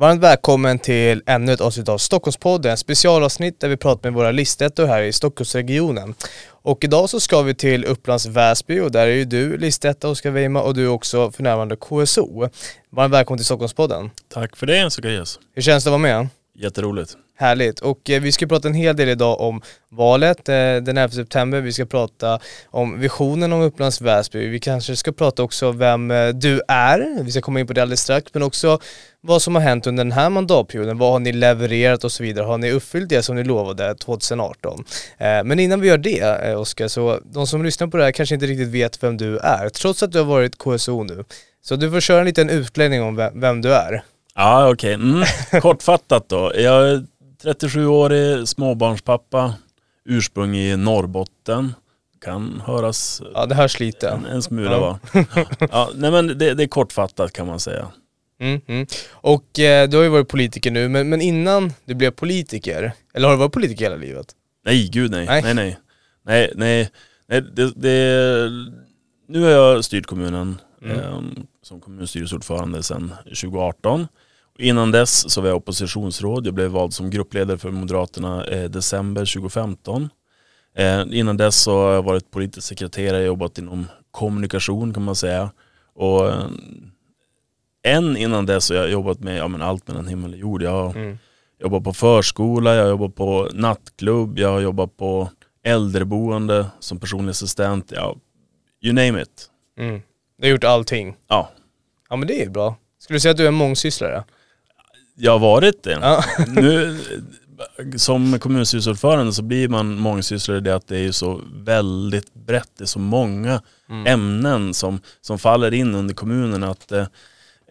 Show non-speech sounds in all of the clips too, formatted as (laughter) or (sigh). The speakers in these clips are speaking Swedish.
Varmt välkommen till ännu ett avsnitt av Stockholmspodden, specialavsnitt där vi pratar med våra listettor här i Stockholmsregionen. Och idag så ska vi till Upplands Väsby och där är ju du listetta Oskar Weima och du är också för närvarande KSO. Varmt välkommen till Stockholmspodden. Tack för det Zacharias. Hur känns det att vara med? Jätteroligt. Härligt. Och eh, vi ska prata en hel del idag om valet eh, den 11 september. Vi ska prata om visionen om Upplands Väsby. Vi kanske ska prata också om vem eh, du är. Vi ska komma in på det alldeles strax. Men också vad som har hänt under den här mandatperioden. Vad har ni levererat och så vidare? Har ni uppfyllt det som ni lovade 2018? Eh, men innan vi gör det, eh, Oskar, så de som lyssnar på det här kanske inte riktigt vet vem du är. Trots att du har varit KSO nu. Så du får köra en liten utläggning om vem, vem du är. Ja, okej. Okay. Mm. (laughs) Kortfattat då. Jag är 37-årig småbarnspappa, ursprung i Norrbotten. Kan höras Ja, det hörs lite. en, en smula va. Ja, nej men det, det är kortfattat kan man säga. Mm, mm. Och eh, du har ju varit politiker nu, men, men innan du blev politiker, eller har du varit politiker hela livet? Nej, gud nej. Nej. Nej, nej. Nej, nej. nej det, det, nu har jag styrt kommunen Mm. eh, som kommunstyrelseordförande sedan 2018. Innan dess så var jag oppositionsråd. Jag blev vald som gruppledare för Moderaterna eh, december 2015. Eh, innan dess så har jag varit politisk sekreterare, jobbat inom kommunikation kan man säga. Och eh, än innan dess så har jag jobbat med ja, men allt mellan himmel och jord. Jag har Mm. jobbat på förskola, jag har jobbat på nattklubb, jag har jobbat på äldreboende som personlig assistent. Ja, you name it. Mm. Du har gjort allting. Ja, Ja men det är bra. Skulle du säga att du är en mångsysslare? Jag har varit det. Ja. (laughs) Nu, som kommunstyrelseordförande så blir man mångsysslare i det att det är ju så väldigt brett. Det är så många Mm. ämnen som, som faller in under kommunen. Att eh,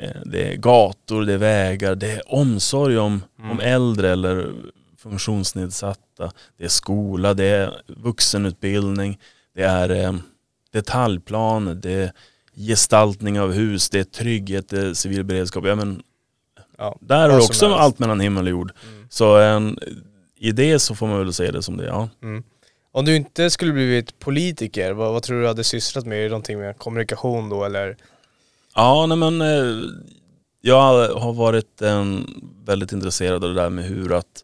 eh, det är gator, det är vägar, det är omsorg om, Mm. om äldre eller funktionsnedsatta. Det är skola, det är vuxenutbildning, det är eh, detaljplaner, det är gestaltning av hus, det är trygghet, det är civil beredskap. Ja, men, Ja, där har du också allt mellan himmel och jord. Mm. Så en, i det så får man väl se det som det, ja. Mm. Om du inte skulle blivit politiker, vad, vad tror du hade sysslat med? Är det någonting med kommunikation då eller? Ja, nej men eh, jag har varit en, väldigt intresserad av det där med hur att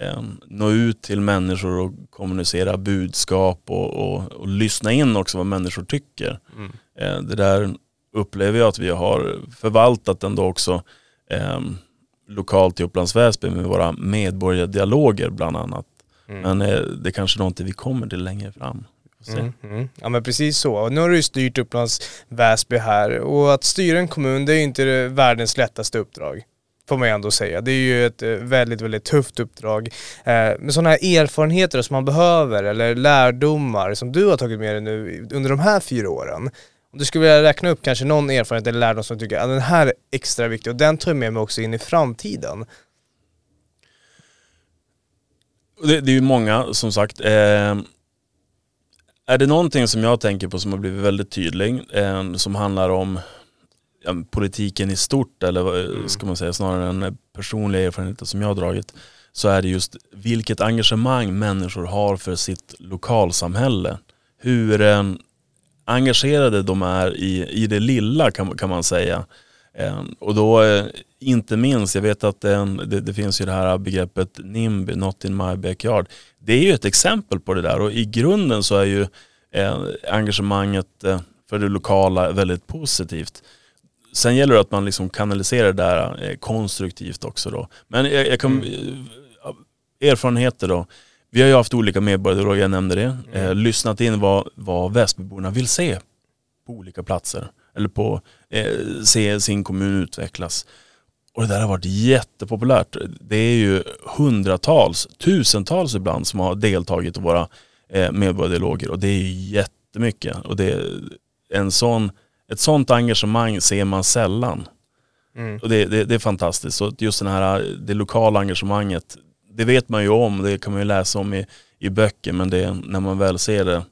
eh, nå ut till människor och kommunicera budskap och, och, och lyssna in också vad människor tycker. Mm. Eh, det där upplever jag att vi har förvaltat ändå också eh, lokalt i Upplands Väsby med våra medborgardialoger bland annat. Mm. Men eh, det är kanske någonting vi kommer till längre fram. Mm, mm. Ja men precis så. Nu har du ju styrt Upplands Väsby här och att styra en kommun det är ju inte världens lättaste uppdrag. Får man ju ändå säga. Det är ju ett eh, väldigt, väldigt tufft uppdrag. Eh, men sådana här erfarenheter som man behöver eller lärdomar som du har tagit med dig nu under de här fyra åren. Om du skulle vilja räkna upp kanske någon erfarenhet eller lärdom som du tycker att den här är extra viktig och den tar jag med mig också in i framtiden. Det, det är ju många som sagt. Eh, är det någonting som jag tänker på som har blivit väldigt tydlig, eh, som handlar om ja, politiken i stort eller vad Mm. ska man säga snarare än personliga erfarenheter som jag har dragit, så är det just vilket engagemang människor har för sitt lokalsamhälle. Hur eh, engagerade de är i, i det lilla kan, kan man säga. Eh, och då eh, inte minst, jag vet att eh, det, det finns ju det här begreppet NIMBY, Not in my backyard. Det är ju ett exempel på det där och i grunden så är ju engagemanget för det lokala väldigt positivt. Sen gäller det att man liksom kanaliserar det där konstruktivt också då. Men jag, jag kan, eh, erfarenheter då. Vi har ju haft olika medborgare, jag nämnde det. Eh, lyssnat in vad, vad Väsbyborna vill se på olika platser. Eller på, eh, se sin kommun utvecklas. Och det där har varit jättepopulärt. Det är ju hundratals, tusentals ibland som har deltagit i våra eh, medborgardialoger och det är ju jättemycket. Och det en sån, ett sånt engagemang ser man sällan. Mm. Och det, det, det är fantastiskt. Så just den här, det lokala engagemanget, det vet man ju om, det kan man ju läsa om i, i böcker, men det är när man väl ser det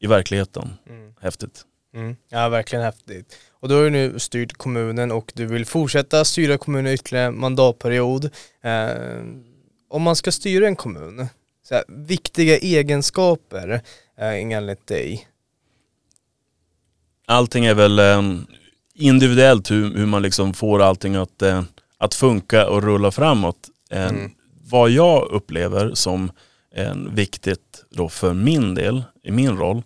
i verkligheten, Mm. häftigt. Mm. Ja, verkligen häftigt. Och då har du nu styrt kommunen och du vill fortsätta styra kommunen ytterligare mandatperiod. Eh, om man ska styra en kommun, så här, viktiga egenskaper eh, enligt dig? Allting är väl eh, individuellt hur, hur man liksom får allting att, eh, att funka och rulla framåt. Eh, mm. Vad jag upplever som en viktigt då för min del, i min roll,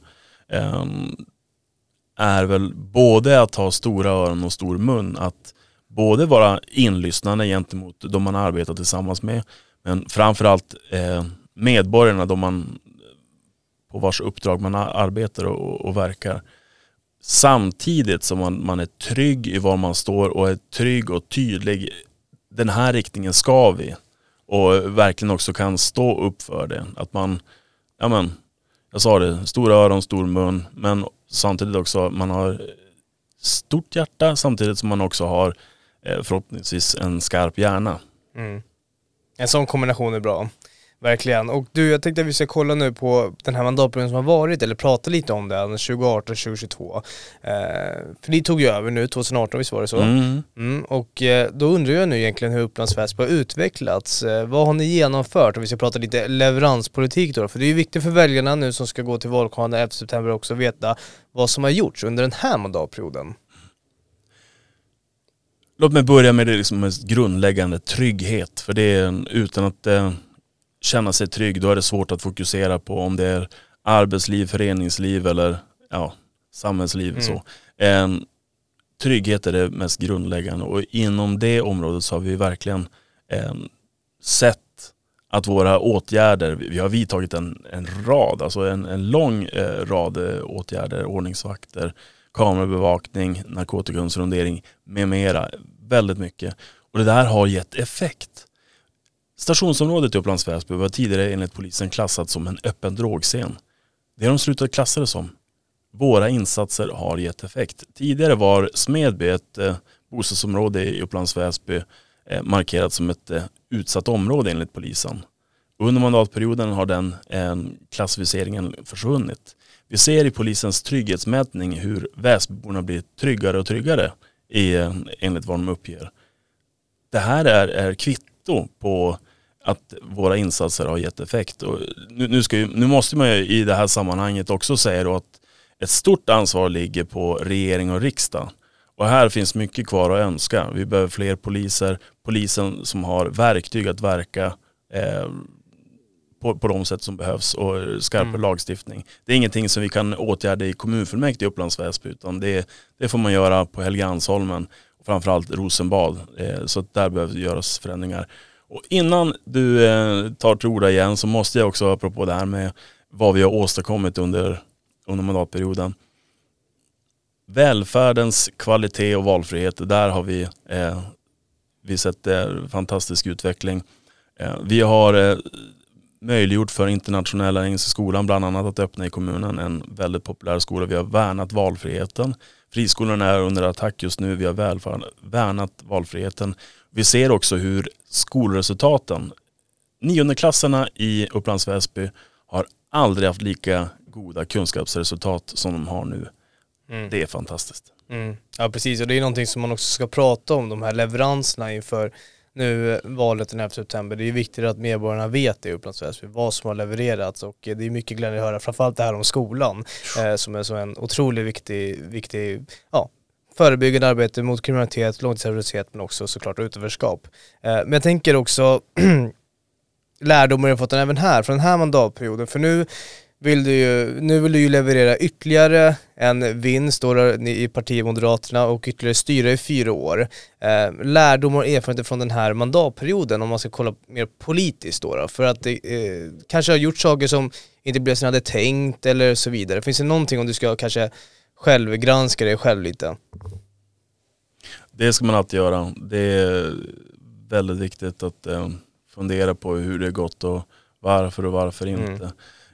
ehm, är väl både att ha stora öron och stor mun. Att både vara inlyssnande gentemot de man arbetar tillsammans med, men framförallt eh, medborgarna, de man, på vars uppdrag man arbetar och, och verkar. Samtidigt som man, man är trygg i var man står och är trygg och tydlig. Den här riktningen ska vi. Och verkligen också kan stå upp för det. Att man, ja men, jag sa det, stora öron, stor mun. Men samtidigt också, man har stort hjärta samtidigt som man också har eh, förhoppningsvis en skarp hjärna. Mm. En sån kombination är bra. Verkligen. Och du, jag tänkte att vi ska kolla nu på den här mandatperioden som har varit, eller prata lite om den, 2018-2022. Eh, för ni tog ju över nu 2018, visst var det så? Mm. Mm, och eh, då undrar jag nu egentligen hur Upplands Väsby har utvecklats. Eh, vad har ni genomfört? Och vi ska prata lite leveranspolitik då, för det är ju viktigt för väljarna nu som ska gå till valkåren efter september också veta vad som har gjorts under den här mandatperioden. Låt mig börja med det liksom mest grundläggande, trygghet. För det är en, utan att eh, känna sig trygg, då är det svårt att fokusera på om det är arbetsliv, föreningsliv eller ja, samhällsliv. Mm. Så. En, trygghet är det mest grundläggande och inom det området så har vi verkligen en, sett att våra åtgärder, vi har vidtagit en, en rad, alltså en, en lång eh, rad eh, åtgärder, ordningsvakter, kamerabevakning, narkotikahundsrondering med mera. Väldigt mycket. Och det där har gett effekt. Stationsområdet i Upplands Väsby var tidigare enligt polisen klassat som en öppen drogscen. Det har de slutat klassa det som. Våra insatser har gett effekt. Tidigare var Smedby ett eh, bostadsområde i Upplands Väsby eh, markerat som ett eh, utsatt område enligt polisen. Under mandatperioden har den eh, klassificeringen försvunnit. Vi ser i polisens trygghetsmätning hur Väsbyborna blir tryggare och tryggare i, eh, enligt vad de uppger. Det här är, är kvitto på att våra insatser har gett effekt. Och nu, nu, ska ju, nu måste man ju i det här sammanhanget också säga då att ett stort ansvar ligger på regering och riksdag. Och här finns mycket kvar att önska. Vi behöver fler poliser, polisen som har verktyg att verka eh, på, på de sätt som behövs och skarp mm. lagstiftning. Det är ingenting som vi kan åtgärda i kommunfullmäktige i Upplands Väsby utan det, det får man göra på Helgeandsholmen och framförallt Rosenbad. Eh, så där behöver göras förändringar. Och innan du eh, tar till orda igen så måste jag också, apropå det här med vad vi har åstadkommit under, under mandatperioden. Välfärdens kvalitet och valfrihet, där har vi, eh, vi sett eh, fantastisk utveckling. Eh, vi har eh, möjliggjort för internationella Engelska skolan bland annat att öppna i kommunen, en väldigt populär skola. Vi har värnat valfriheten. Friskolorna är under attack just nu, vi har värnat valfriheten. Vi ser också hur skolresultaten, niondeklasserna i Upplands Väsby har aldrig haft lika goda kunskapsresultat som de har nu. Mm. Det är fantastiskt. Mm. Ja precis och det är någonting som man också ska prata om, de här leveranserna inför nu valet den 11 september. Det är viktigt att medborgarna vet i Upplands Väsby, vad som har levererats och det är mycket glädjande att höra, framförallt det här om skolan eh, som är så en otroligt viktig, viktig ja, förebyggande arbete mot kriminalitet, långtidsarbetslöshet men också såklart utanförskap. Eh, men jag tänker också (clears throat) lärdomar jag fått även här, från den här mandatperioden, för nu vill du ju, nu vill du ju leverera ytterligare en vinst då i partiet Moderaterna och ytterligare styra i fyra år. Eh, lärdomar och erfarenheter från den här mandatperioden om man ska kolla mer politiskt då, då för att det eh, kanske har gjort saker som inte blev som jag hade tänkt eller så vidare. Finns det någonting om du ska kanske självgranska dig själv lite? Det ska man alltid göra. Det är väldigt viktigt att eh, fundera på hur det gått och varför och varför inte. Mm.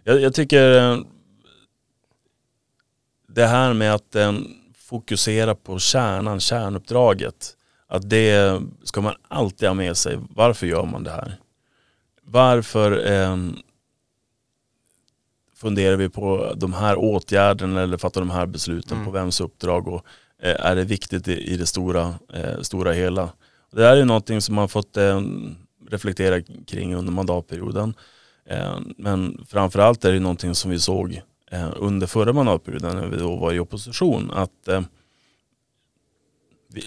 Jag, jag, tycker eh, det här med att eh, fokusera på kärnan, kärnuppdraget, att det ska man alltid ha med sig. Varför gör man det här? Varför funderar vi på de här åtgärderna eller fattar de här besluten mm. på vems uppdrag och eh, är det viktigt i, det stora, eh, stora hela. Det här är någonting som man fått eh, reflektera kring under mandatperioden. Men framförallt är det någonting som vi såg under förra mandatperioden när vi då var i opposition. Att,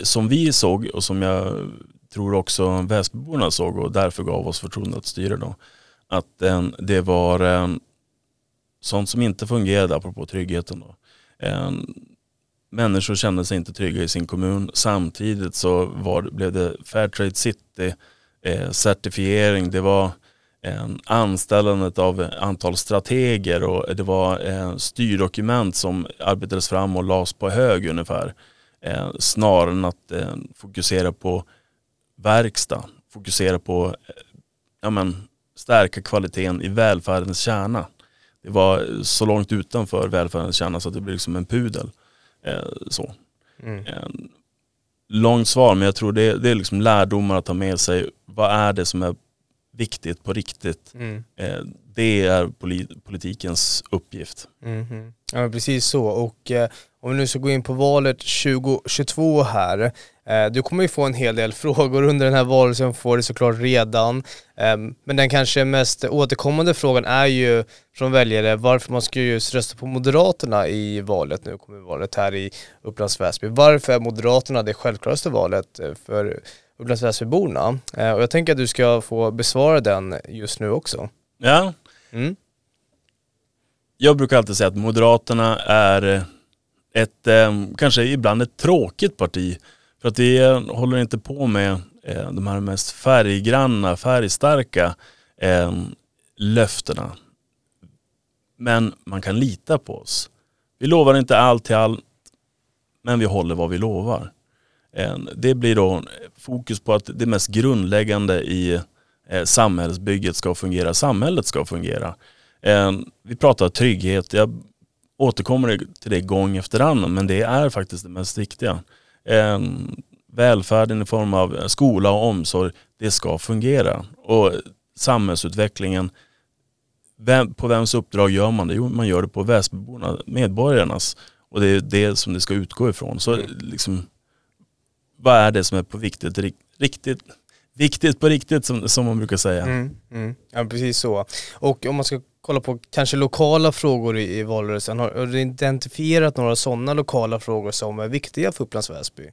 som vi såg och som jag tror också Väsbyborna såg och därför gav oss förtroende att styra då. Att det var sånt som inte fungerade apropå tryggheten. Då. Ehm, människor kände sig inte trygga i sin kommun. Samtidigt så var, blev det Fairtrade City eh, certifiering. Det var eh, anställandet av antal strateger och det var eh, styrdokument som arbetades fram och lades på hög ungefär. Eh, snarare än att eh, fokusera på verkstad, fokusera på eh, ja, men, stärka kvaliteten i välfärdens kärna. Det var så långt utanför välfärdens kärna så att det blev liksom en pudel. Eh, så. Mm. långt svar men jag tror det, det är liksom lärdomar att ta med sig. Vad är det som är viktigt på riktigt? Mm. Eh, det är politikens uppgift. Mm. Ja precis så och eh, om vi nu ska gå in på valet 2022 här Eh, du kommer ju få en hel del (laughs) frågor under den här valrörelsen, får det såklart redan. Ehm, men den kanske mest återkommande frågan är ju från väljare varför man ska just rösta på Moderaterna i valet nu, kommer valet här i Upplands Väsby. Varför är Moderaterna det självklaraste valet eh, för Upplands Väsbyborna? Eh, och jag tänker att du ska få besvara den just nu också. Ja. Mm. Jag brukar alltid säga att Moderaterna är ett, eh, kanske ibland ett tråkigt parti för att vi håller inte på med eh, de här mest färggranna, färgstarka eh, löftena. Men man kan lita på oss. Vi lovar inte allt till allt, men vi håller vad vi lovar. Det blir då fokus på att det mest grundläggande i eh, samhällsbygget ska fungera, samhället ska fungera. Eh, vi pratar trygghet, jag återkommer till det gång efter annan, men det är faktiskt det mest viktiga eh, välfärden i form av skola och omsorg, det ska fungera. Och samhällsutvecklingen, vem, på vems uppdrag gör man det? Jo, man gör det på Väsbyborna, medborgarnas. Och det är det som det ska utgå ifrån. Så liksom, vad är det som är på viktigt, riktigt, viktigt på riktigt som, som man brukar säga. Mm, mm. Ja precis så. Och om man ska kolla på kanske lokala frågor i, i valrörelsen, har, du identifierat några sådana lokala frågor som är viktiga för Upplands Väsby?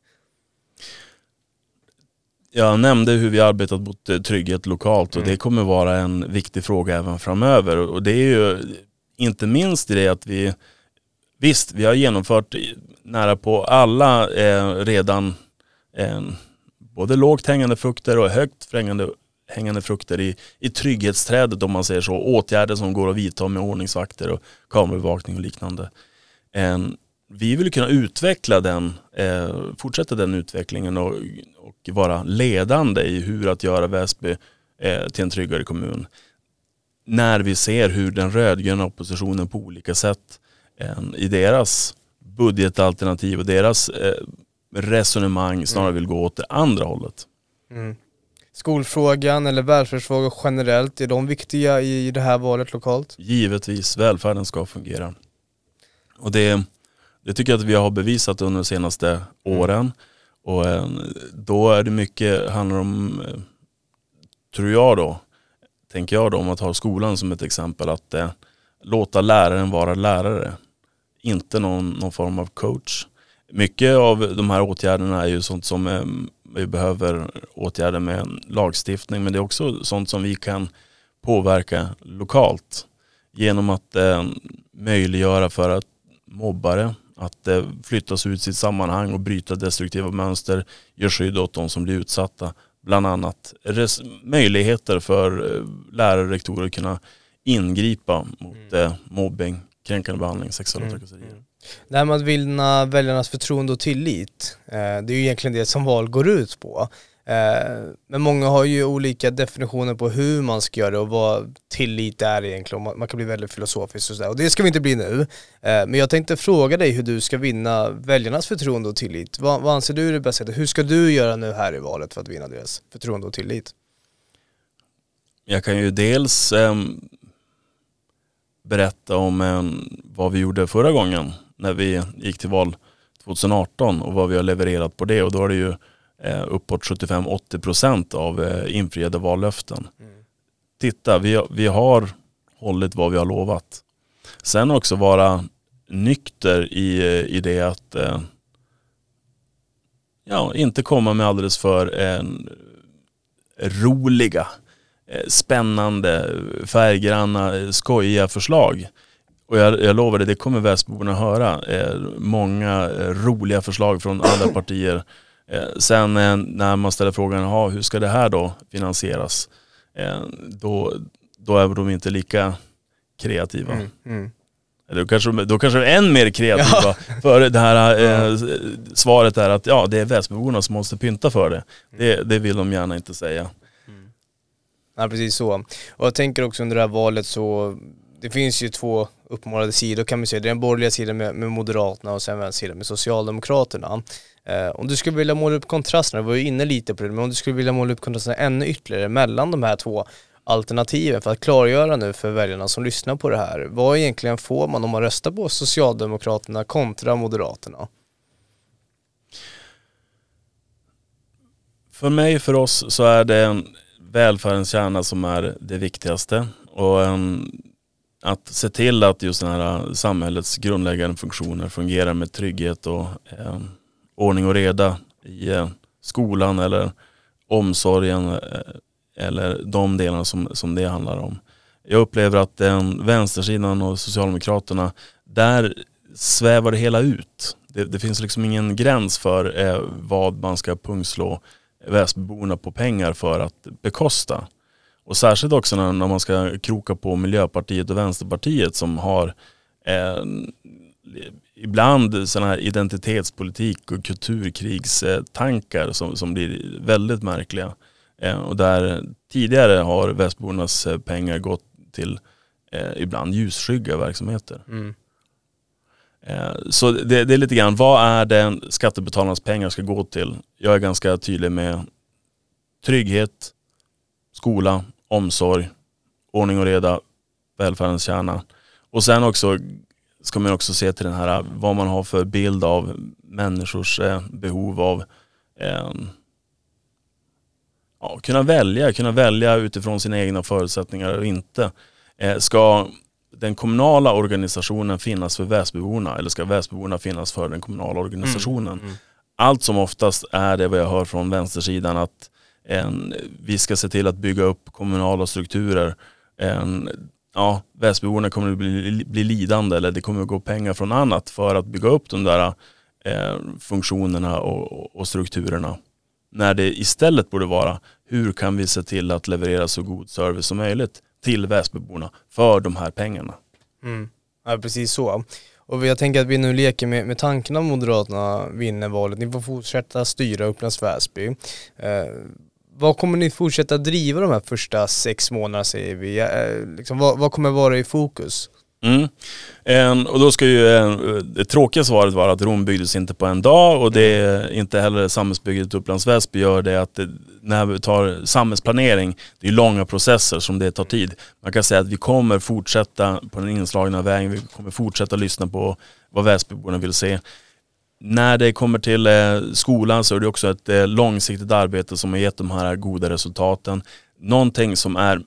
Jag nämnde hur vi arbetat mot eh, trygghet lokalt och mm. det kommer vara en viktig fråga även framöver. Och det är ju inte minst i det att vi, visst vi har genomfört nära på alla eh, redan eh, både lågt hängande frukter och högt hängande, hängande frukter i, i trygghetsträdet om man säger så. Åtgärder som går att vidta med ordningsvakter och kamerabevakning och liknande. En, vi vill kunna utveckla den, eh, fortsätta den utvecklingen och, och vara ledande i hur att göra Väsby eh, till en tryggare kommun. När vi ser hur den rödgröna oppositionen på olika sätt eh, i deras budgetalternativ och deras eh, resonemang snarare mm. vill gå åt det andra hållet. Mm. Skolfrågan eller välfärdsfrågor generellt, är de viktiga i det här valet lokalt? Givetvis, välfärden ska fungera. Och det, det tycker jag att vi har bevisat under de senaste mm. åren. Och eh, då är det mycket, handlar om, eh, tror jag då, tänker jag då om att ha skolan som ett exempel, att eh, låta läraren vara lärare. Inte någon, någon form av coach. Mycket av de här åtgärderna är ju sånt som eh, vi behöver åtgärda med lagstiftning men det är också sånt som vi kan påverka lokalt genom att eh, möjliggöra för att mobbare att eh, flyttas ut sitt sammanhang och bryta destruktiva mönster, ge skydd åt de som blir utsatta. Bland annat res- möjligheter för eh, lärare och rektorer att kunna ingripa mot mm. eh, mobbing, kränkande behandling, sexuella mm. trakasserier. Mm. Det här med att vinna väljarnas förtroende och tillit, eh, det är ju egentligen det som val går ut på. Eh, men många har ju olika definitioner på hur man ska göra det och vad tillit är egentligen. Man kan bli väldigt filosofisk och sådär. Och det ska vi inte bli nu. Eh, men jag tänkte fråga dig hur du ska vinna väljarnas förtroende och tillit. Vad, vad anser du är det bästa sättet? Hur ska du göra nu här i valet för att vinna deras förtroende och tillit? Jag kan ju dels eh, berätta om eh, vad vi gjorde förra gången när vi gick till val 2018 och vad vi har levererat på det och då är det ju eh, uppåt 75-80% av eh, infriade vallöften. Mm. Titta, vi, vi har hållit vad vi har lovat. Sen också vara nykter i, i det att eh, ja, inte komma med alldeles för eh, roliga, eh, spännande, färggranna, skojiga förslag. Och jag, jag lovar det, det kommer Västborna höra. Eh, många eh, roliga förslag från andra (clears throat) partier. Eh, sen eh, när man ställer frågan, hur ska det här då finansieras? Eh, då, då är de inte lika kreativa. Mm, mm. Då kanske, då kanske de är än mer kreativa. Ja. (laughs) För det här eh, svaret är att ja, det är Väsbyborna som måste pynta för det. det. Det vill de gärna inte säga. Ja precis så. Och jag tänker också under det här valet så, det finns ju två uppmålade sidor kan man säga. Det är den borgerliga sidan med, med Moderaterna och sen vänstersidan med Socialdemokraterna. Eh, om du skulle vilja måla upp kontrasterna, vi var ju inne lite på det, men om du skulle vilja måla upp kontrasterna ännu ytterligare mellan de här två alternativen för att klargöra nu för väljarna som lyssnar på det här. Vad egentligen får man om man röstar på Socialdemokraterna kontra Moderaterna? För mig, för oss, så är det en välfärdens kärna som är det viktigaste. Och en, att se till att just den här eh, samhällets grundläggande funktioner fungerar med trygghet och eh, ordning och reda i eh, skolan eller omsorgen eh, eller de delarna som, som det handlar om. Jag upplever att den vänstersidan och Socialdemokraterna, där svävar det hela ut. Det, det finns liksom ingen gräns för eh, vad man ska pungslå Väsbyborna på pengar för att bekosta. Och särskilt också när, när man ska kroka på Miljöpartiet och Vänsterpartiet som har eh, ibland sådana här identitetspolitik och kulturkrigstankar som, som blir väldigt märkliga. Eh, och där tidigare har Västbornas pengar gått till eh, ibland ljusskygga verksamheter. Mm. Eh, så det, det, är lite grann, vad är det skattebetalarnas pengar ska gå till? Jag är ganska tydlig med trygghet, skola, omsorg, ordning och reda, välfärdens kärna. Och sen också ska man också se till den här, vad man har för bild av människors eh, behov av eh, ja, kunna välja, kunna välja utifrån sina egna förutsättningar och inte. Eh, ska den kommunala organisationen finnas för Väsbyborna eller ska Väsbyborna finnas för den kommunala organisationen? Mm, mm. Allt som oftast är det vad jag hör från vänstersidan att en, vi ska se till att bygga upp kommunala strukturer. En, ja, Väsbyborna kommer att bli, bli lidande eller det kommer att gå pengar från annat för att bygga upp de där eh, funktionerna och, och strukturerna. När det istället borde vara hur kan vi se till att leverera så god service som möjligt till Väsbyborna för de här pengarna. Mm. Ja precis så. Och jag tänker att vi nu leker med, med tanken att Moderaterna vinner valet. Ni får fortsätta styra Upplands Väsby. Eh, vad kommer ni fortsätta driva de här första sex månaderna säger vi? Eh, liksom, vad, vad kommer vara i fokus? Mm. En, och då ska ju en, det tråkiga svaret vara att Rom byggdes inte på en dag och det är inte heller samhällsbygget Upplands Väsby gör det att det, när vi tar samhällsplanering, det är långa processer som det tar tid. Man kan säga att vi kommer fortsätta på den inslagna vägen, vi kommer fortsätta lyssna på vad Väsbyborna vill se. När det kommer till eh, skolan så är det också ett eh, långsiktigt arbete som har gett de här goda resultaten. Någonting som är Eh,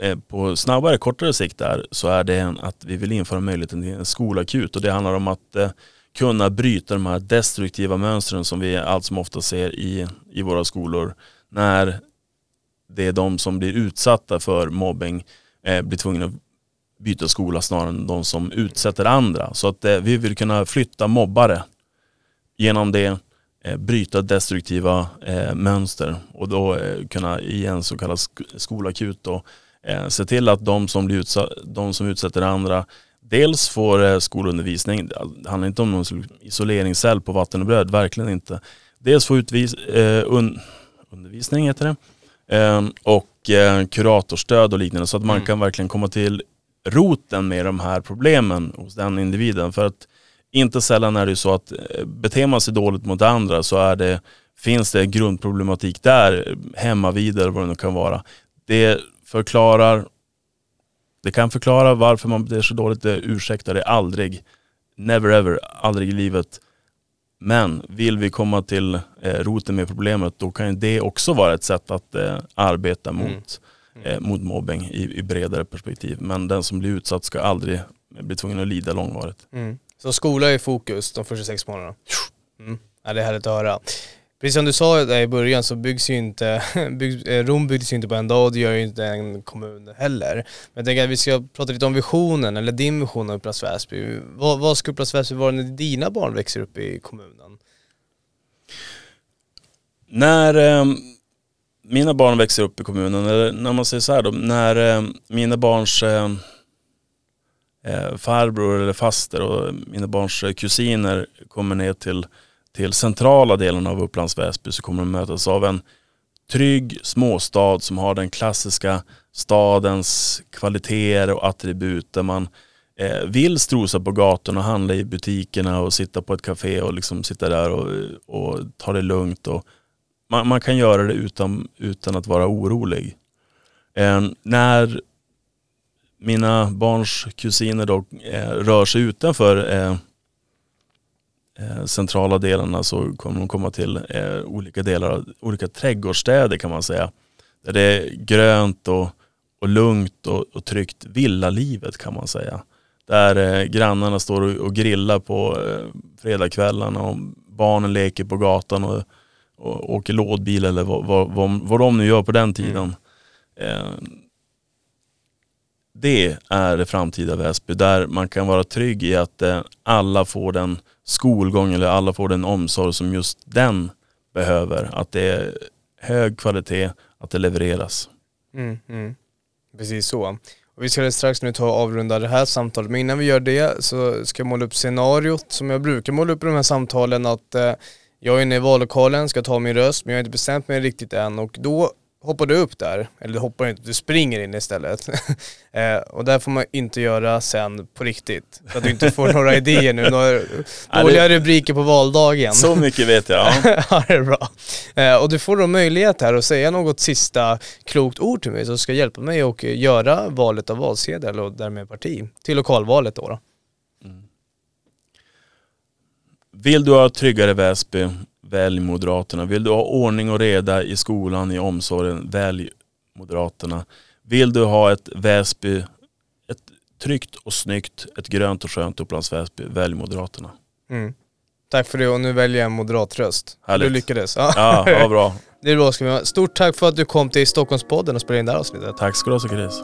Eh, på snabbare, kortare sikt där så är det att vi vill införa möjligheten till en skolakut och det handlar om att eh, kunna bryta de här destruktiva mönstren som vi allt som ofta ser i, i våra skolor när det är de som blir utsatta för mobbing eh, blir tvungna att byta skola snarare än de som utsätter andra. Så att eh, vi vill kunna flytta mobbare genom det bryta destruktiva eh, mönster och då eh, kunna i en så kallad sk skolakut då Eh, se till att de som, blir utsatt, de som utsätter andra dels får eh, skolundervisning, det handlar inte om någon isoleringscell på vatten och bröd, verkligen inte. Dels få utvis, eh, un, undervisning heter det, eh, och eh, kuratorstöd och liknande så att man mm. kan verkligen komma till roten med de här problemen hos den individen. För att inte sällan är det så att eh, beter man sig dåligt mot andra så är det, finns det grundproblematik där, hemma vid eller vad det nu kan vara. Det förklarar, det kan förklara varför man beter sig dåligt, det ursäktar det aldrig, never ever, aldrig i livet. Men vill vi komma till eh, roten med problemet då kan det också vara ett sätt att eh, arbeta Mm. mot, eh, mot mobbing i, i bredare perspektiv. Men den som blir utsatt ska aldrig bli tvungen att lida långvarigt. Mm. Så skola är fokus de första sex månaderna? Mm. Ja, det är härligt att höra. Precis som du sa där i början så byggs ju inte, (laughs) byggs, eh, Rom byggdes ju inte på en dag och det gör ju inte en kommun heller. Men jag tänker att vi ska prata lite om visionen, eller din vision av Upplands Väsby. Vad, vad ska Upplands Väsby vara när dina barn växer upp i kommunen? När eh, mina barn växer upp i kommunen, eller när man säger så här då, när eh, mina barns eh, Eh, farbror eller faster och mina barns eh, kusiner kommer ner till, till centrala delen av Upplands Väsby så kommer de mötas av en trygg småstad som har den klassiska stadens kvaliteter och attribut där man eh, vill strosa på gatorna och handla i butikerna och sitta på ett café och liksom sitta där och, och ta det lugnt. Och man, man kan göra det utan, utan att vara orolig. Eh, när mina barns kusiner då eh, rör sig utanför eh, eh, centrala delarna så kommer de komma till eh, olika delar, olika trädgårdsstäder kan man säga. Där det är grönt och, och lugnt och, och tryggt villalivet kan man säga. Där eh, grannarna står och, och grillar på eh, fredagskvällarna och barnen leker på gatan och, och åker lådbil eller vad, vad, vad, vad de nu gör på den tiden. Eh, det är det framtida Väsby där man kan vara trygg i att eh, alla får den skolgång eller alla får den omsorg som just den behöver. Att det är hög kvalitet, att det levereras. Mm, mm. Precis så. Och vi ska strax nu ta och avrunda det här samtalet, men innan vi gör det så ska jag måla upp scenariot som jag brukar måla upp i de här samtalen att eh, jag är inne i vallokalen, ska ta min röst, men jag har inte bestämt mig riktigt än och då hoppar du upp där, eller du hoppar inte, du springer in istället. (laughs) eh, och det får man inte göra sen på riktigt, så att du inte får några idéer nu, några (laughs) dåliga rubriker på valdagen. Så mycket vet jag. (laughs) Ja. det är bra. Eh, och du får då möjlighet här att säga något sista klokt ord till mig som ska hjälpa mig att göra valet av valsedel och därmed parti till lokalvalet då. då. Vill du ha tryggare Väsby, välj Moderaterna. Vill du ha ordning och reda i skolan, i omsorgen, välj Moderaterna. Vill du ha ett Väsby, ett tryggt och snyggt, ett grönt och skönt Upplands Väsby, välj Moderaterna. Mm. Tack för det och nu väljer jag en moderat röst. Härligt. Du lyckades. Ja. (laughs) Ja, ja bra. det är bra. Stort tack för att du kom till Stockholmspodden och spelade in det här avsnittet. Tack ska du ha Chris.